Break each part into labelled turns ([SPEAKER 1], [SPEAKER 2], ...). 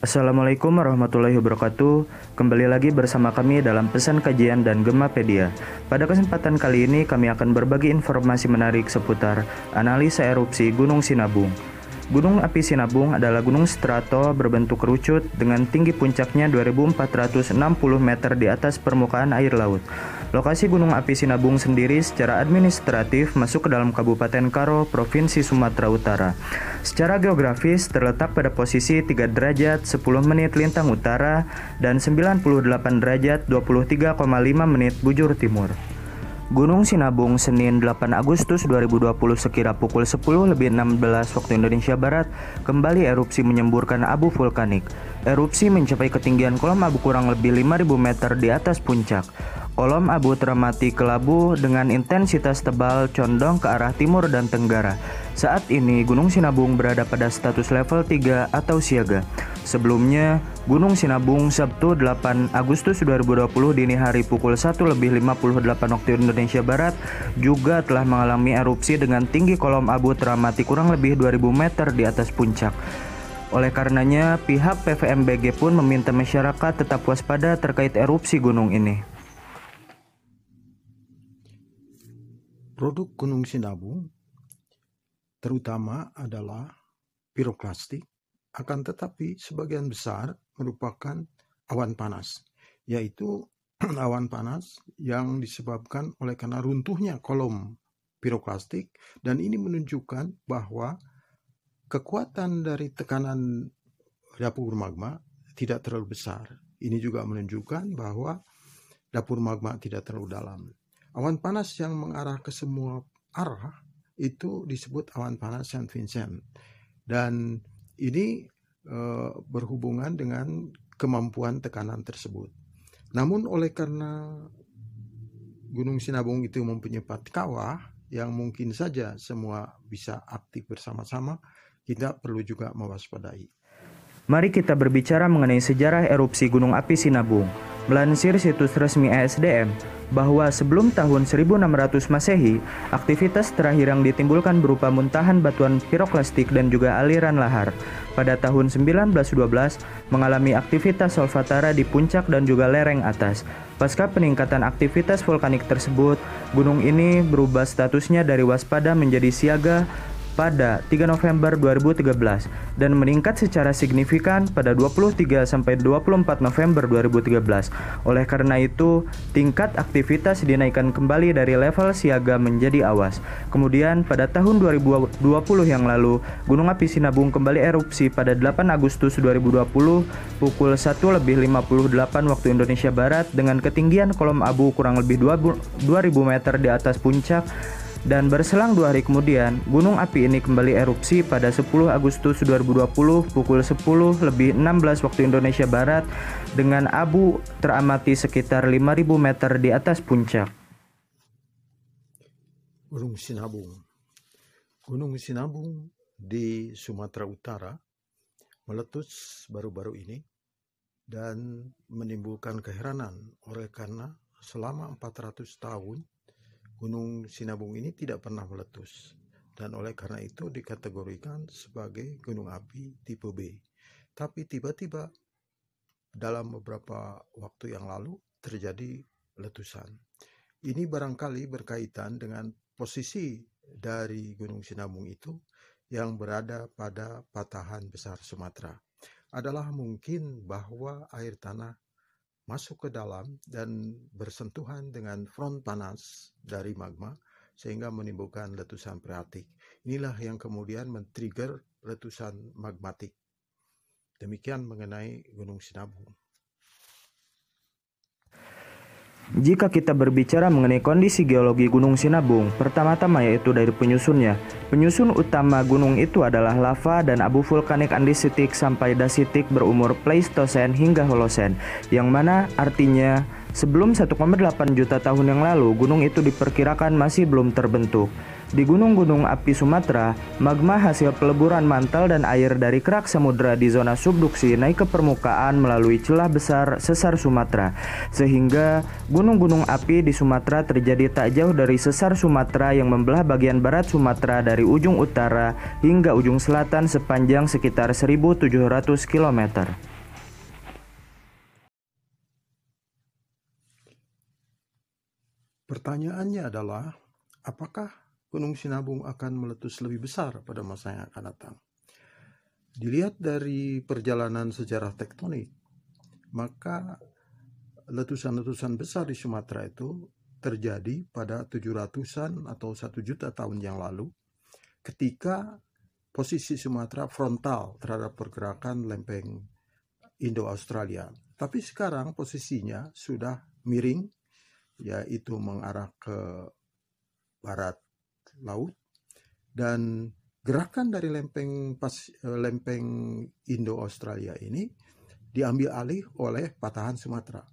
[SPEAKER 1] Assalamualaikum warahmatullahi wabarakatuh. Kembali lagi bersama kami dalam pesan kajian dan Gemapedia. Pada kesempatan kali ini kami akan berbagi informasi menarik seputar analisa erupsi Gunung Sinabung. Gunung api Sinabung adalah gunung strato berbentuk kerucut dengan tinggi puncaknya 2460 meter di atas permukaan air laut. Lokasi Gunung Api Sinabung sendiri secara administratif masuk ke dalam Kabupaten Karo, Provinsi Sumatera Utara. Secara geografis terletak pada posisi 3 derajat 10 menit lintang utara dan 98 derajat 23,5 menit bujur timur. Gunung Sinabung Senin 8 Agustus 2020 sekira pukul 10 lebih 16 waktu Indonesia Barat kembali erupsi menyemburkan abu vulkanik. Erupsi mencapai ketinggian kolom abu kurang lebih 5000 meter di atas puncak. Kolom abu teramati kelabu dengan intensitas tebal condong ke arah timur dan tenggara. Saat ini Gunung Sinabung berada pada status level 3 atau siaga. Sebelumnya, Gunung Sinabung Sabtu 8 Agustus 2020 dini hari pukul 1 lebih 58 waktu Indonesia Barat juga telah mengalami erupsi dengan tinggi kolom abu teramati kurang lebih 2000 meter di atas puncak. Oleh karenanya, pihak PVMBG pun meminta masyarakat tetap waspada terkait erupsi gunung ini.
[SPEAKER 2] Produk Gunung Sinabung terutama adalah piroklastik, akan tetapi sebagian besar merupakan awan panas, yaitu awan panas yang disebabkan oleh karena runtuhnya kolom piroklastik dan ini menunjukkan bahwa kekuatan dari tekanan dapur magma tidak terlalu besar. Ini juga menunjukkan bahwa dapur magma tidak terlalu dalam. Awan panas yang mengarah ke semua arah itu disebut awan panas Saint Vincent. Dan ini e, berhubungan dengan kemampuan tekanan tersebut. Namun oleh karena Gunung Sinabung itu mempunyai kawah yang mungkin saja semua bisa aktif bersama-sama, kita perlu juga mewaspadai.
[SPEAKER 1] Mari kita berbicara mengenai sejarah erupsi Gunung Api Sinabung. Melansir situs resmi ESDM, bahwa sebelum tahun 1600 Masehi, aktivitas terakhir yang ditimbulkan berupa muntahan batuan piroklastik dan juga aliran lahar. Pada tahun 1912, mengalami aktivitas solvatara di puncak dan juga lereng atas. Pasca peningkatan aktivitas vulkanik tersebut, gunung ini berubah statusnya dari waspada menjadi siaga pada 3 November 2013 dan meningkat secara signifikan pada 23 sampai 24 November 2013. Oleh karena itu, tingkat aktivitas dinaikkan kembali dari level siaga menjadi awas. Kemudian pada tahun 2020 yang lalu, Gunung Api Sinabung kembali erupsi pada 8 Agustus 2020 pukul 1 lebih 58 waktu Indonesia Barat dengan ketinggian kolom abu kurang lebih 2000 meter di atas puncak dan berselang dua hari kemudian, gunung api ini kembali erupsi pada 10 Agustus 2020 pukul 10 lebih 16 waktu Indonesia Barat dengan abu teramati sekitar 5000 meter di atas puncak.
[SPEAKER 2] Gunung Sinabung Gunung Sinabung di Sumatera Utara meletus baru-baru ini dan menimbulkan keheranan oleh karena selama 400 tahun Gunung Sinabung ini tidak pernah meletus dan oleh karena itu dikategorikan sebagai gunung api tipe B. Tapi tiba-tiba dalam beberapa waktu yang lalu terjadi letusan. Ini barangkali berkaitan dengan posisi dari Gunung Sinabung itu yang berada pada patahan besar Sumatera. Adalah mungkin bahwa air tanah masuk ke dalam dan bersentuhan dengan front panas dari magma sehingga menimbulkan letusan freatik. Inilah yang kemudian men-trigger letusan magmatik. Demikian mengenai Gunung Sinabung.
[SPEAKER 1] Jika kita berbicara mengenai kondisi geologi Gunung Sinabung, pertama-tama yaitu dari penyusunnya. Penyusun utama gunung itu adalah lava dan abu vulkanik andesitik sampai dasitik berumur Pleistosen hingga Holosen, yang mana artinya Sebelum 1,8 juta tahun yang lalu, gunung itu diperkirakan masih belum terbentuk. Di gunung-gunung api Sumatera, magma hasil peleburan mantel dan air dari kerak samudera di zona subduksi naik ke permukaan melalui celah besar sesar Sumatera. Sehingga gunung-gunung api di Sumatera terjadi tak jauh dari sesar Sumatera yang membelah bagian barat Sumatera dari ujung utara hingga ujung selatan sepanjang sekitar 1700 km.
[SPEAKER 2] Pertanyaannya adalah, apakah Gunung Sinabung akan meletus lebih besar pada masa yang akan datang? Dilihat dari perjalanan sejarah tektonik, maka letusan-letusan besar di Sumatera itu terjadi pada 700-an atau 1 juta tahun yang lalu ketika posisi Sumatera frontal terhadap pergerakan lempeng Indo-Australia. Tapi sekarang posisinya sudah miring yaitu mengarah ke barat laut dan gerakan dari lempeng pas eh, lempeng Indo-Australia ini diambil alih oleh patahan Sumatera.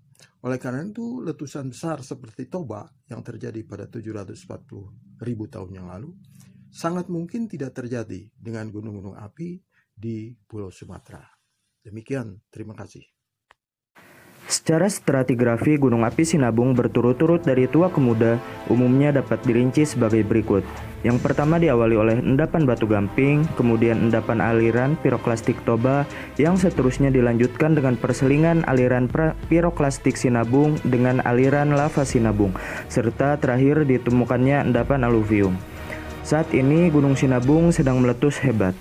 [SPEAKER 2] Oleh karena itu letusan besar seperti Toba yang terjadi pada 740 ribu tahun yang lalu sangat mungkin tidak terjadi dengan gunung-gunung api di Pulau Sumatera. Demikian, terima kasih.
[SPEAKER 1] Secara stratigrafi Gunung Api Sinabung berturut-turut dari tua ke muda umumnya dapat dirinci sebagai berikut. Yang pertama diawali oleh endapan batu gamping, kemudian endapan aliran piroklastik Toba, yang seterusnya dilanjutkan dengan perselingan aliran piroklastik Sinabung dengan aliran lava Sinabung, serta terakhir ditemukannya endapan aluvium. Saat ini Gunung Sinabung sedang meletus hebat.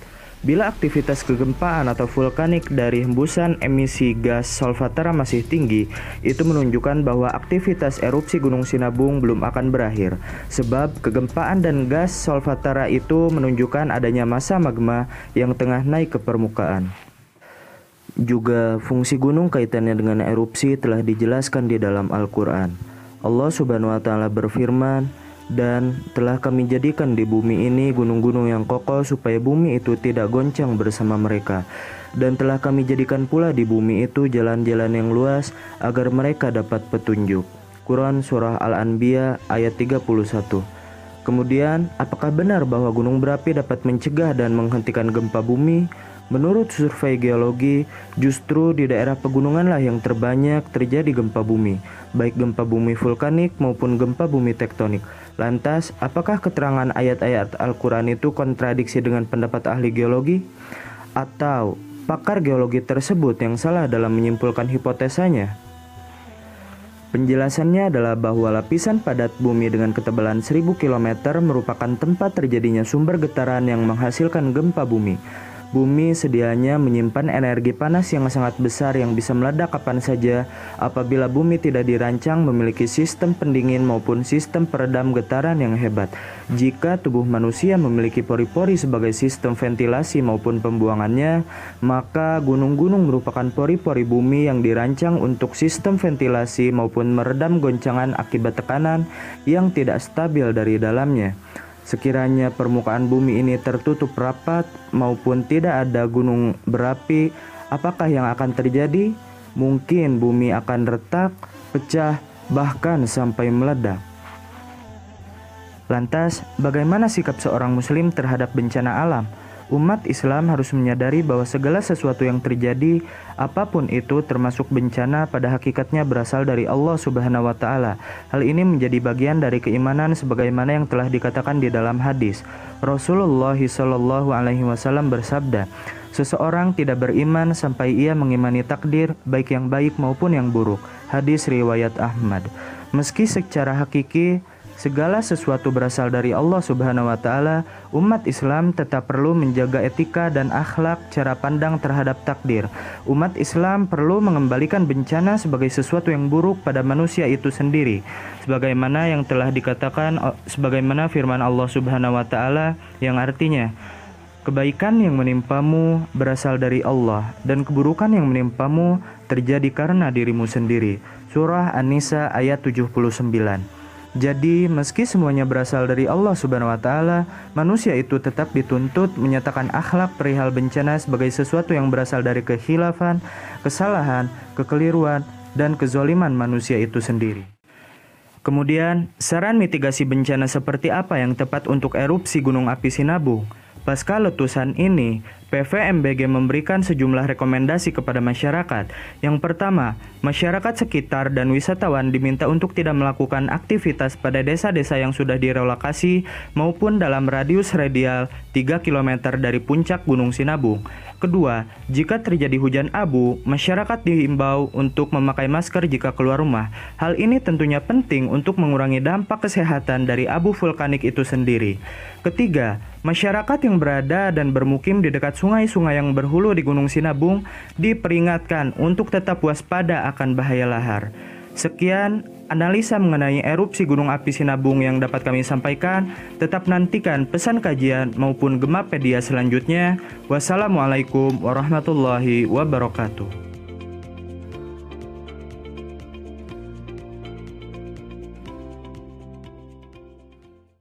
[SPEAKER 1] Bila aktivitas kegempaan atau vulkanik dari hembusan emisi gas solvatara masih tinggi, itu menunjukkan bahwa aktivitas erupsi Gunung Sinabung belum akan berakhir. Sebab kegempaan dan gas solvatara itu menunjukkan adanya masa magma yang tengah naik ke permukaan. Juga fungsi gunung kaitannya dengan erupsi telah dijelaskan di dalam Al-Qur'an. Allah Subhanahu wa taala berfirman, dan telah kami jadikan di bumi ini gunung-gunung yang kokoh supaya bumi itu tidak goncang bersama mereka dan telah kami jadikan pula di bumi itu jalan-jalan yang luas agar mereka dapat petunjuk. Quran Surah Al-Anbiya ayat 31 Kemudian, apakah benar bahwa gunung berapi dapat mencegah dan menghentikan gempa bumi? Menurut survei geologi, justru di daerah pegununganlah yang terbanyak terjadi gempa bumi, baik gempa bumi vulkanik maupun gempa bumi tektonik. Lantas, apakah keterangan ayat-ayat Al-Quran itu kontradiksi dengan pendapat ahli geologi? Atau pakar geologi tersebut yang salah dalam menyimpulkan hipotesanya? Penjelasannya adalah bahwa lapisan padat bumi dengan ketebalan 1000 km merupakan tempat terjadinya sumber getaran yang menghasilkan gempa bumi. Bumi sedianya menyimpan energi panas yang sangat besar yang bisa meledak kapan saja apabila bumi tidak dirancang memiliki sistem pendingin maupun sistem peredam getaran yang hebat. Jika tubuh manusia memiliki pori-pori sebagai sistem ventilasi maupun pembuangannya, maka gunung-gunung merupakan pori-pori bumi yang dirancang untuk sistem ventilasi maupun meredam goncangan akibat tekanan yang tidak stabil dari dalamnya. Sekiranya permukaan bumi ini tertutup rapat maupun tidak ada gunung berapi, apakah yang akan terjadi? Mungkin bumi akan retak, pecah, bahkan sampai meledak. Lantas, bagaimana sikap seorang Muslim terhadap bencana alam? Umat Islam harus menyadari bahwa segala sesuatu yang terjadi, apa pun itu termasuk bencana pada hakikatnya berasal dari Allah Subhanahu wa taala. Hal ini menjadi bagian dari keimanan sebagaimana yang telah dikatakan di dalam hadis. Rasulullah Shallallahu alaihi wasallam bersabda, Seseorang tidak beriman sampai ia mengimani takdir baik yang baik maupun yang buruk. Hadis riwayat Ahmad. Meski secara hakiki segala sesuatu berasal dari Allah Subhanahu wa taala, umat Islam tetap perlu menjaga etika dan akhlak cara pandang terhadap takdir. Umat Islam perlu mengembalikan bencana sebagai sesuatu yang buruk pada manusia itu sendiri. Sebagaimana yang telah dikatakan sebagaimana firman Allah Subhanahu wa taala yang artinya Kebaikan yang menimpamu berasal dari Allah dan keburukan yang menimpamu terjadi karena dirimu sendiri. Surah An-Nisa ayat 79. Jadi, meski semuanya berasal dari Allah Subhanahu wa taala, manusia itu tetap dituntut menyatakan akhlak perihal bencana sebagai sesuatu yang berasal dari kehilafan, kesalahan, kekeliruan, dan kezoliman manusia itu sendiri. Kemudian, saran mitigasi bencana seperti apa yang tepat untuk erupsi Gunung Api Sinabung? Pasca letusan ini, PVMBG memberikan sejumlah rekomendasi kepada masyarakat. Yang pertama, masyarakat sekitar dan wisatawan diminta untuk tidak melakukan aktivitas pada desa-desa yang sudah direlokasi maupun dalam radius radial 3 km dari puncak Gunung Sinabung. Kedua, jika terjadi hujan abu, masyarakat diimbau untuk memakai masker jika keluar rumah. Hal ini tentunya penting untuk mengurangi dampak kesehatan dari abu vulkanik itu sendiri. Ketiga, masyarakat yang berada dan bermukim di dekat sungai-sungai yang berhulu di Gunung Sinabung diperingatkan untuk tetap waspada akan bahaya lahar. Sekian analisa mengenai erupsi Gunung Api Sinabung yang dapat kami sampaikan. Tetap nantikan pesan kajian maupun Gemapedia selanjutnya. Wassalamualaikum warahmatullahi wabarakatuh.